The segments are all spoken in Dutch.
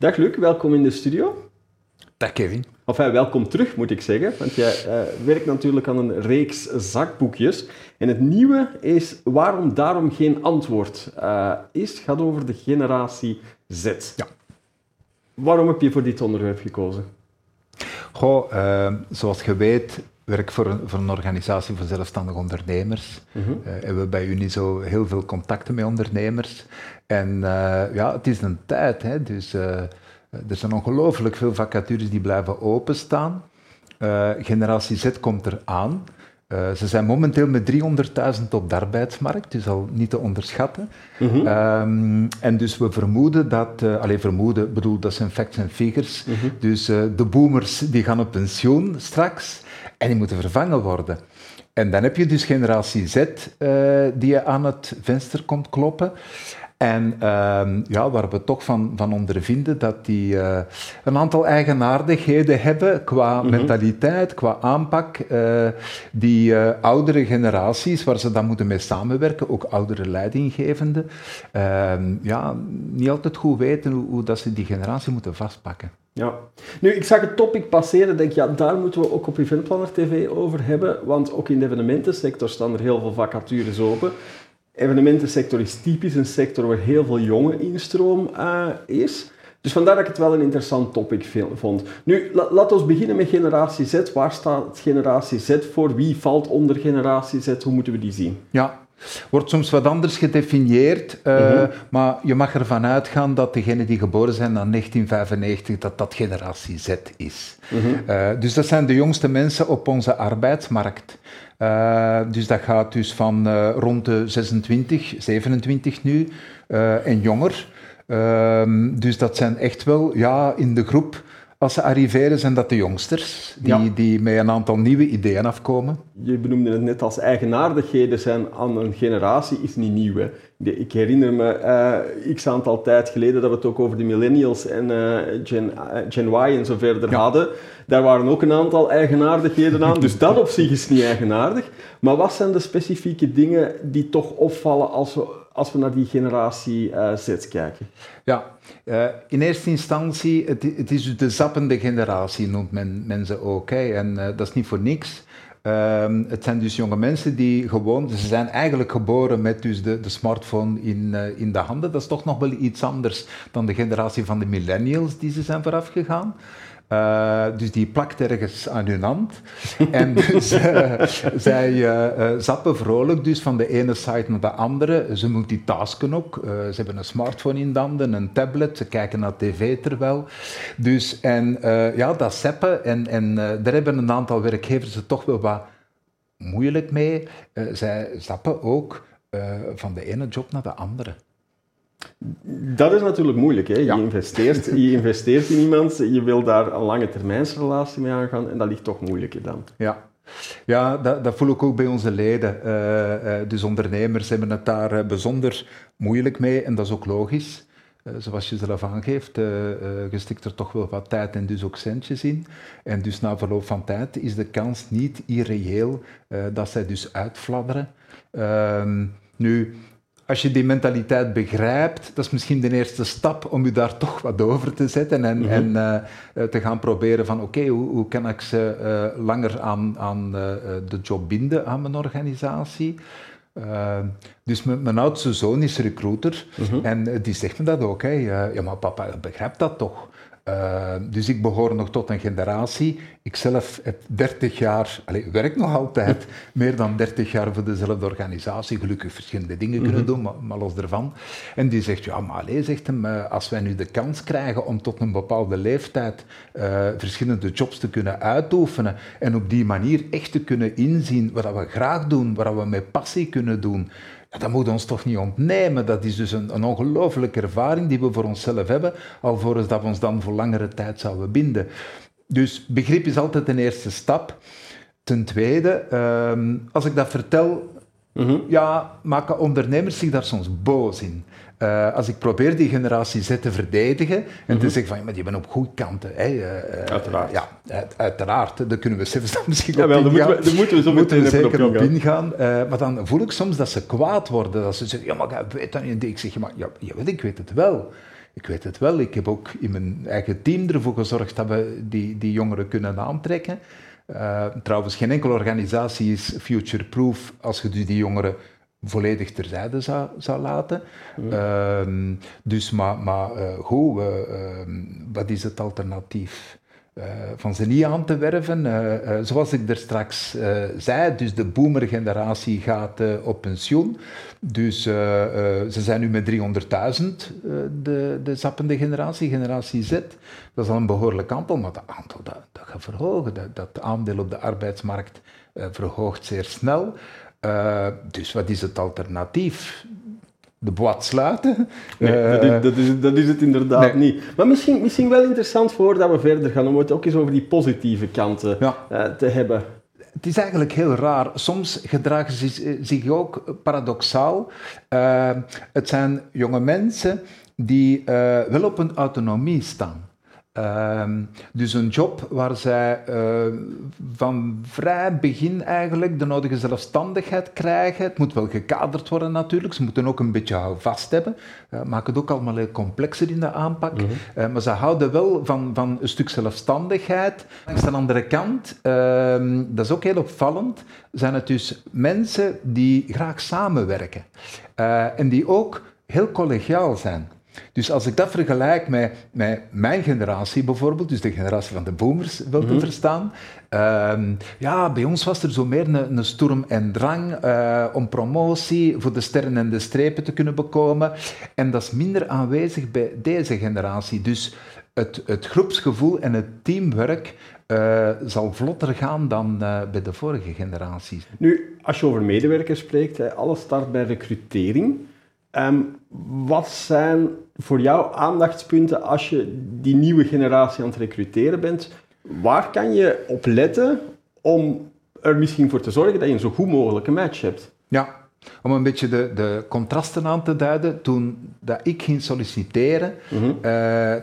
Dag Luc, welkom in de studio. Dag Kevin. Of welkom terug moet ik zeggen, want jij uh, werkt natuurlijk aan een reeks zakboekjes. En het nieuwe is Waarom daarom geen antwoord uh, is, gaat over de generatie Z. Ja. Waarom heb je voor dit onderwerp gekozen? Goh, zoals je weet werk voor een, voor een organisatie voor zelfstandige ondernemers. Mm -hmm. uh, hebben we bij Unizo heel veel contacten met ondernemers. En uh, ja, het is een tijd, hè, dus uh, er zijn ongelooflijk veel vacatures die blijven openstaan. generatie Z komt eraan. Uh, ze zijn momenteel met 300.000 op de arbeidsmarkt, dus al niet te onderschatten. Mm -hmm. um, en dus we vermoeden dat, uh, alleen vermoeden, bedoel, dat zijn facts en figures. Mm -hmm. Dus uh, de boomers die gaan op pensioen straks en die moeten vervangen worden. En dan heb je dus generatie Z die je aan het venster komt kloppen. En uh, ja, waar we toch van, van ondervinden dat die uh, een aantal eigenaardigheden hebben qua mm -hmm. mentaliteit, qua aanpak, uh, die uh, oudere generaties, waar ze dan moeten mee samenwerken, ook oudere leidinggevenden, ehm, ja, niet altijd goed weten hoe, hoe, dat ze die generatie moeten vastpakken. Ja. Nu, ik zag het topic passeren, denk ja, daar moeten we ook op Eventplanner TV over hebben, want ook in de evenementensector staan er heel veel vacatures open evenementensector is typisch een sector waar heel veel jonge instroom uh, is. Dus vandaar dat ik het wel een interessant topic vond. Nu, la, laten we beginnen met generatie Z. Waar staat generatie Z voor? Wie valt onder generatie Z? Hoe moeten we die zien? Ja, wordt soms wat anders gedefinieerd, uh, mm -hmm. maar je mag ervan uitgaan dat degenen die geboren zijn na 1995, dat dat generatie Z is. Mm -hmm. uh, dus dat zijn de jongste mensen op onze arbeidsmarkt. Uh, dus dat gaat dus van rond de 26, 27 nu en jonger. dus dat zijn echt wel ja, in de groep als ze arriveren, zijn dat de jongsters, die, ja. die met een aantal nieuwe ideeën afkomen. Je benoemde het net als eigenaardigheden zijn aan een generatie, is niet nieuw. Hè? Ik herinner me uh, x aantal tijd geleden dat we het ook over de millennials en uh, Gen, uh, Gen Y en zo verder ja. hadden. Daar waren ook een aantal eigenaardigheden aan, dus dat op zich is niet eigenaardig. Maar wat zijn de specifieke dingen die toch opvallen als we, als we naar die generatie Z kijken? Ja, uh, in eerste instantie, het, het, is de zappende generatie, noemt men, men ze ook. En uh, dat is niet voor niks. Uh, het zijn dus jonge mensen die gewoon, ze zijn eigenlijk geboren met dus de, de smartphone in, uh, in de handen. Dat is toch nog wel iets anders dan de generatie van de millennials die ze zijn vooraf gegaan. Uh, dus die plakt ergens aan hun hand. en dus zij uh, zappen vrolijk dus van de ene site naar de andere. Ze multitasken ook. ze hebben een smartphone in de handen, een tablet. Ze kijken naar tv terwijl. Dus en ja, dat zappen. En, en daar hebben een aantal werkgevers het toch wel wat moeilijk mee. zij zappen ook van de ene job naar de andere. Dat is natuurlijk moeilijk. Hè? Je, ja. investeert, je investeert in iemand, je wil daar een lange termijnsrelatie mee aangaan en dat ligt toch moeilijker dan. Ja, ja dat, dat voel ik ook bij onze leden. Uh, uh, dus ondernemers hebben het daar uh, bijzonder moeilijk mee en dat is ook logisch. zoals je zelf aangeeft, je stikt er toch wel wat tijd en dus ook centjes in. En dus na verloop van tijd is de kans niet irreëel dat zij dus uitfladderen. Ehm, nu, als je die mentaliteit begrijpt, dat is misschien de eerste stap om je daar toch wat over te zetten en, mm-hmm. en uh, te gaan proberen van oké, okay, hoe, hoe, kan ik ze uh, langer aan, aan uh, de job binden aan mijn organisatie. dus mijn, mijn, oudste zoon is recruiter mm-hmm. en die zegt me dat ook. Hè. ja, maar papa begrijpt dat toch. Uh, dus ik behoor nog tot een generatie. Ik zelf heb 30 jaar, allez, werk nog altijd, meer dan 30 jaar voor dezelfde organisatie. Gelukkig verschillende dingen kunnen doen, maar, maar los ervan. En die zegt, ja, maar allez, zegt hem, uh, als wij nu de kans krijgen om tot een bepaalde leeftijd uh, verschillende jobs te kunnen uitoefenen en op die manier echt te kunnen inzien wat we graag doen, wat we met passie kunnen doen, dat moet ons toch niet ontnemen. Dat is dus een, een ongelooflijke ervaring die we voor onszelf hebben, alvorens dat we ons dan voor langere tijd zouden binden. Dus begrip is altijd een eerste stap. Ten tweede, um, als ik dat vertel, mm -hmm. ja, maken ondernemers zich daar soms boos in. Uh, als ik probeer die generatie Z te verdedigen en mm -hmm. te zeggen van, ja, maar die ben op goede kanten. Hè, uh, uiteraard. Ja, uit, uiteraard. Daar kunnen we zelfs dan misschien ja, wel, op ingaan. Daar moeten we, zo moeten we zeker op ingaan. Uh, maar dan voel ik soms dat ze kwaad worden. Dat ze zeggen, ja, maar ik weet dat niet. Ik zeg, maar ja, jawel, ik weet het wel. Ik weet het wel. Ik heb ook in mijn eigen team ervoor gezorgd dat we die, die jongeren kunnen aantrekken. Trouwens, geen enkele organisatie is future-proof als je dus die jongeren volledig terzijde zou, zou laten. Uh, dus, maar, maar uh, goed, ehm, wat is het alternatief? Uh, van ze niet aan te werven. Uh, uh, zoals ik er straks zei, dus de boomer-generatie gaat op pensioen. Dus ze zijn nu met 300.000, de, de zappende generatie, generatie Z. Dat is al een behoorlijk aantal, maar dat aantal dat, dat gaat verhogen. Dat, dat aandeel op de arbeidsmarkt verhoogt zeer snel. Dus wat is het alternatief? de boat sluiten. Nee, dat, is, dat, is, dat, is, het inderdaad niet. Maar misschien, misschien wel interessant voordat we verder gaan, om het ook eens over die positieve kanten ja. uh, te hebben. Het is eigenlijk heel raar. Soms gedragen ze zich ook paradoxaal. Het zijn jonge mensen die wel op een autonomie staan. Ehm, dus een job waar zij uh, van vrij begin eigenlijk de nodige zelfstandigheid krijgen. Het moet wel gekaderd worden natuurlijk. Ze moeten ook een beetje vast hebben. Uh, maakt het ook allemaal heel complexer in de aanpak. Mm -hmm. maar ze houden wel van, van een stuk zelfstandigheid. Aan de andere kant, ehm, dat is ook heel opvallend, zijn het dus mensen die graag samenwerken. en die ook heel collegiaal zijn. Dus als ik dat vergelijk met, met mijn generatie bijvoorbeeld, dus de generatie van de boomers wil te mhm. verstaan, ehm, ja, bij ons was er zo meer een, een storm en drang uh, om promotie voor de sterren en de strepen te kunnen bekomen. En dat is minder aanwezig bij deze generatie. Dus het, het groepsgevoel en het teamwerk uh, zal vlotter gaan dan uh, bij de vorige generaties. Nu, als je over medewerkers spreekt, alles start bij recrutering. Um, wat zijn voor jou aandachtspunten als je die nieuwe generatie aan het recruteren bent? Waar kan je op letten om er misschien voor te zorgen dat je een zo goed mogelijke match hebt? Ja, om een beetje de, de contrasten aan te duiden, toen dat ik ging solliciteren, mm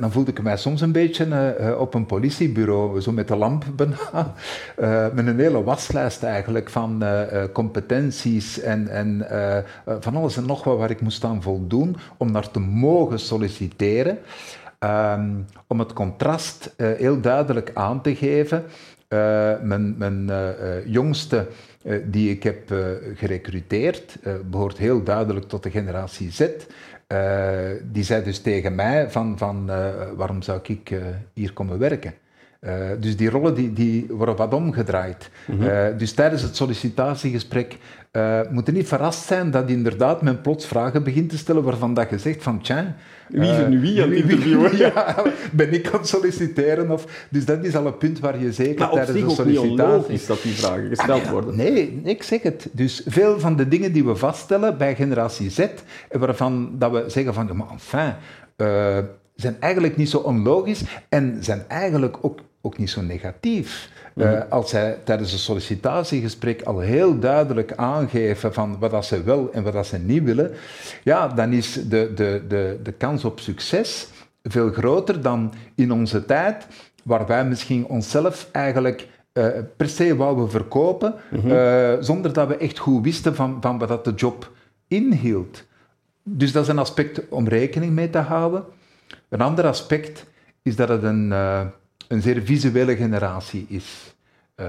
dan voelde ik mij soms een beetje uh, op een politiebureau, zo met de lamp bijna, uh, met een hele waslijst eigenlijk van competenties en, en van alles en nog wat waar ik moest aan voldoen om naar te mogen solliciteren. Um, om het contrast heel duidelijk aan te geven. mijn mijn jongste die ik heb uh, gerecruiteerd, uh, behoort heel duidelijk tot de generatie Z. die zei dus tegen mij van, van waarom zou ik hier komen werken? Dus die rollen die, die worden wat omgedraaid. Mm -hmm. dus tijdens het sollicitatiegesprek uh, moet niet verrast zijn dat inderdaad men plots vragen begint te stellen waarvan dat je zegt van tja... Wie is er nu wie aan het interviewen? ja, ben ik aan het solliciteren? Of, dus dat is al een punt waar je zeker maar tijdens de sollicitatie... is dat die vragen gesteld ah, worden. Nee, ik zeg het. Dus veel van de dingen die we vaststellen bij generatie Z, waarvan dat we zeggen van, maar enfin, zijn eigenlijk niet zo onlogisch en zijn eigenlijk ook, ook niet zo negatief. Uh, als zij tijdens een sollicitatiegesprek al heel duidelijk aangeven van wat dat ze wel en wat dat ze niet willen, ja, dan is de, de, de, de kans op succes veel groter dan in onze tijd, waar wij misschien onszelf eigenlijk uh, per se wouden verkopen, mm uh, zonder dat we echt goed wisten van, van wat dat de job inhield. Dus dat is een aspect om rekening mee te houden. Een ander aspect is dat het een een zeer visuele generatie is. Uh,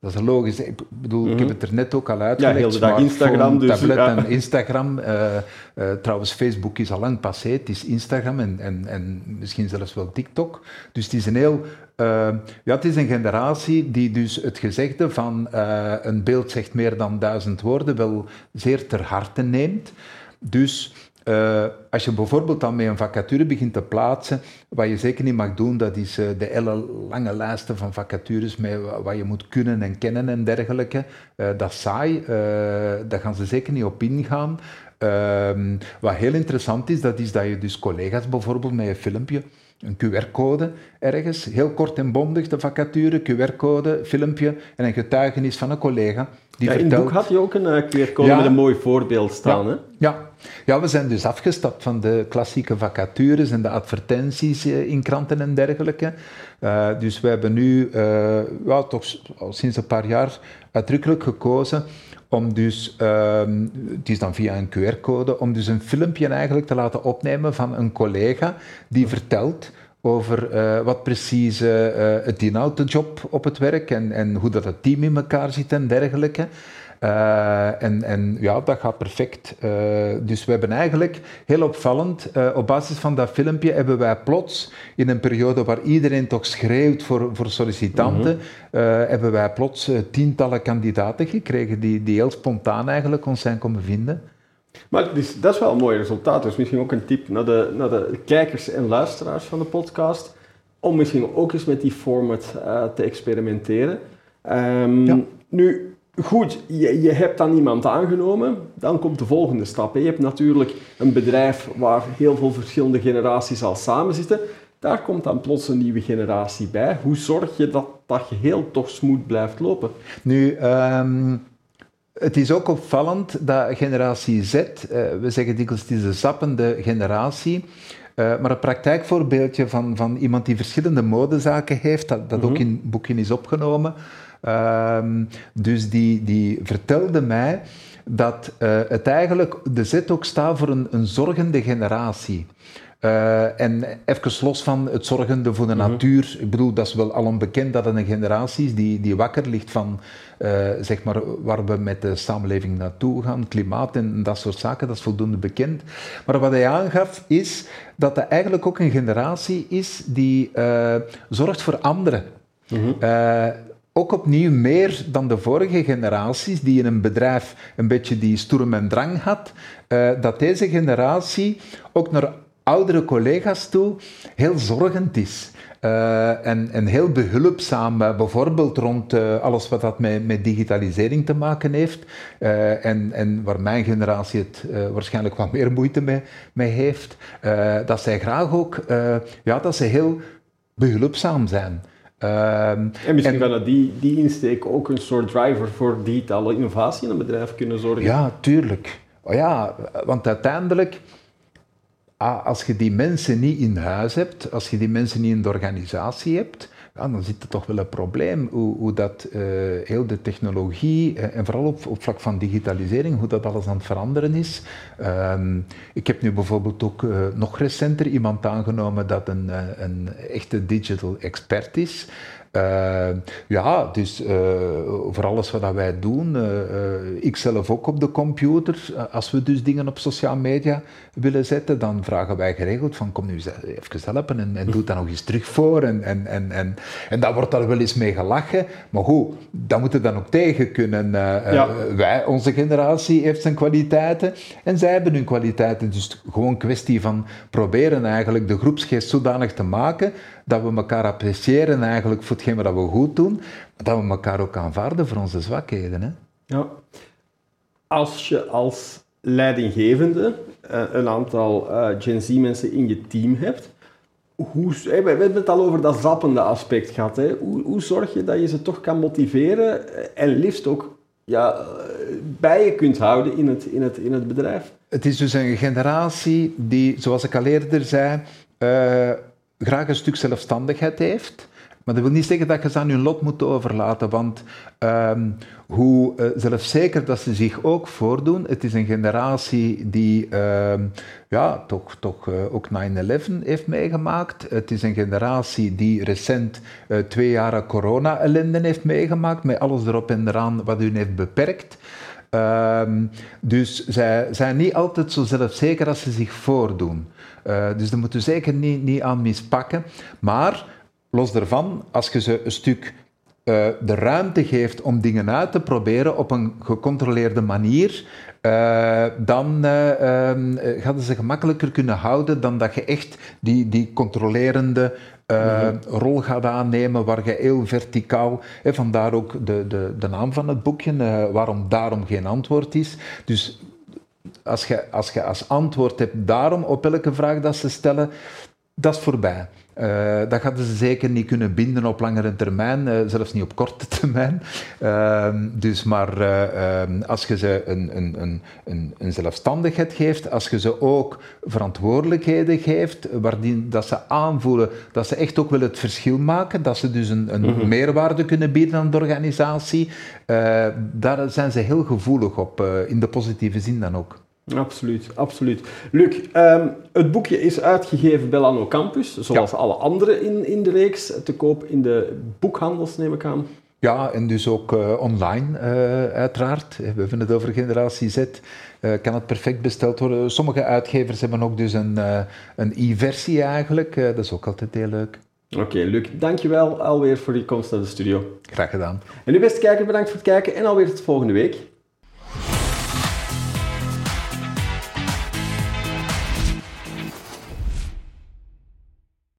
dat is logisch. Ik bedoel, ik heb mhm. het er net ook al uitgelegd. Ja, heel de dag Instagram dus. Tablet en Instagram. Uh, uh, trouwens, Facebook is al lang passé. Het is Instagram en, en, en misschien zelfs wel TikTok. Dus het is een heel... Uh, ja, het is een generatie die dus het gezegde van een beeld zegt meer dan duizend woorden wel zeer ter harte neemt. Dus uh, als je bijvoorbeeld dan met een vacature begint te plaatsen, wat je zeker niet mag doen, dat is uh, de hele lange lijsten van vacatures met wat je moet kunnen en kennen en dergelijke. Uh, dat is saai, daar gaan ze zeker niet op ingaan. Ehm, wat heel interessant is, dat is dat je dus collega's bijvoorbeeld met een filmpje een QR-code ergens, heel kort en bondig de vacature, QR-code, filmpje en een getuigenis van een collega. Die ja, in het boek had je ook een uh, QR-code met een mooi voorbeeld staan. Ja. Hè? Ja. ja, we zijn dus afgestapt van de klassieke vacatures en de advertenties uh, in kranten en dergelijke. Uh, dus we hebben nu, ja, toch al sinds een paar jaar, uitdrukkelijk gekozen om dus, ehm, het is dan via een QR-code, om dus een filmpje eigenlijk te laten opnemen van een collega die vertelt over uh, wat precies uh, het inhoudt, de job op het werk en, en hoe dat het team in elkaar zit en dergelijke. Uh, en, en ja, dat gaat perfect. Uh, dus we hebben eigenlijk, heel opvallend, uh, op basis van dat filmpje hebben wij plots, in een periode waar iedereen toch schreeuwt voor, voor sollicitanten, mm -hmm. hebben wij plots tientallen kandidaten gekregen die, die heel spontaan eigenlijk ons zijn komen vinden. Maar dus, dat is wel een mooi resultaat. Dus misschien ook een tip naar de, naar de kijkers en luisteraars van de podcast. Om misschien ook eens met die format te experimenteren. Um, ja. Nu, goed, je, je hebt dan iemand aangenomen. Dan komt de volgende stap. Je hebt natuurlijk een bedrijf waar heel veel verschillende generaties al samen zitten. Daar komt dan plots een nieuwe generatie bij. Hoe zorg je dat dat geheel toch smooth blijft lopen? Nu, um het is ook opvallend dat generatie Z, uh, we zeggen dikwijls het is de zappende generatie, uh, maar een praktijkvoorbeeldje van, van iemand die verschillende modezaken heeft, dat, dat mm -hmm. ook in het boekje is opgenomen. Uh, dus die, die vertelde mij dat uh, het eigenlijk, de Z ook staat voor een, een zorgende generatie. Uh, en even los van het zorgende voor de mm -hmm. natuur. Ik bedoel, dat is wel al onbekend dat het een generatie is die, die wakker ligt van uh, zeg maar, waar we met de samenleving naartoe gaan, klimaat en dat soort zaken, dat is voldoende bekend. Maar wat hij aangaf is dat er eigenlijk ook een generatie is die uh, zorgt voor anderen. -hmm. Ook opnieuw meer dan de vorige generaties, die in een bedrijf een beetje die stoerm en drang had, dat deze generatie ook naar oudere collega's toe heel zorgend is. Uh, en, en, heel behulpzaam, uh, bijvoorbeeld rond alles wat dat met, met, digitalisering te maken heeft. en, en, waar mijn generatie het waarschijnlijk wat meer moeite mee, mee heeft. dat zij graag ook, ja, dat ze heel behulpzaam zijn. En misschien kan die, die insteek ook een soort driver voor digitale innovatie in een bedrijf kunnen zorgen. Ja, tuurlijk. Oh ja, want uiteindelijk ah, als je die mensen niet in huis hebt, als je die mensen niet in de organisatie hebt, dan zit er toch wel een probleem hoe, dat uh, heel de technologie uh, en vooral op, op vlak van digitalisering, hoe dat alles aan het veranderen is. Um, ik heb nu bijvoorbeeld ook uh, nog recenter iemand aangenomen dat een, een echte digital expert is. Uh, ja, dus uh, voor alles wat wij doen, uh, ik zelf ook op de computer, als we dus dingen op sociale media willen zetten, dan vragen wij geregeld van kom nu even helpen en, en doe dat nog eens terug voor. En, en, en, en, en daar wordt daar wel eens mee gelachen, maar goed, dat moeten dan ook tegen kunnen. Ja. wij, onze generatie heeft zijn kwaliteiten en zij hebben hun kwaliteiten, dus gewoon een kwestie van proberen eigenlijk de groepsgeest zodanig te maken dat we elkaar appreciëren eigenlijk voor hetgeen wat we goed doen, maar dat we elkaar ook aanvaarden voor onze zwakheden. Hè? Ja. Als je als leidinggevende uh, een aantal uh, Gen Z mensen in je team hebt, hoe, hey, we hebben het al over dat zappende aspect gehad. Hè? Hoe, hoe zorg je dat je ze toch kan motiveren en liefst ook ja, bij je kunt houden in het, in, het, in het bedrijf? Het is dus een generatie die, zoals ik al eerder zei, uh, graag een stuk zelfstandigheid heeft. Maar dat wil niet zeggen dat je ze aan hun lot moet overlaten, want um, hoe uh, zelfzeker dat ze zich ook voordoen, het is een generatie die uh, ja, toch, toch uh, ook 9-11 heeft meegemaakt. Het is een generatie die recent eh, twee jaren corona-ellende heeft meegemaakt, met alles erop en eraan wat u heeft beperkt. Um, dus zij zijn niet altijd zo zelfzeker als ze zich voordoen. Uh, dus daar moeten we zeker niet, niet aan mispakken. Maar los daarvan, als je ze een stuk uh, de ruimte geeft om dingen uit te proberen op een gecontroleerde manier, uh, dan uh, um, gaan ze gemakkelijker kunnen houden dan dat je echt die, die controlerende uh, rol gaat aannemen waar je heel verticaal, hè, vandaar ook de, de, de naam van het boekje, waarom daarom geen antwoord is. Dus als je, als je als antwoord hebt daarom op elke vraag dat ze stellen, dat is voorbij. Uh, dat hadden ze zeker niet kunnen binden op langere termijn, uh, zelfs niet op korte termijn. Uh, dus maar uh, als je ze een, een, een, een, zelfstandigheid geeft, als je ze ook verantwoordelijkheden geeft, waardien dat ze aanvoelen dat ze echt ook wel het verschil maken, dat ze dus een, een mm -hmm. meerwaarde kunnen bieden aan de organisatie, daar zijn ze heel gevoelig op, in de positieve zin dan ook. Absoluut, absoluut. Luc, um, het boekje is uitgegeven bij Lano Campus, zoals ja. alle andere in, in de reeks, te koop in de boekhandels, neem ik aan. Ja, en dus ook uh, online, uh, uiteraard. We hebben het over Generatie Z. Uh, kan het perfect besteld worden. Sommige uitgevers hebben ook dus een, een e-versie eigenlijk. dat is ook altijd heel leuk. Oké, okay, Luc, dankjewel alweer voor die komst naar de studio. Graag gedaan. En u beste kijker, bedankt voor het kijken en alweer tot volgende week.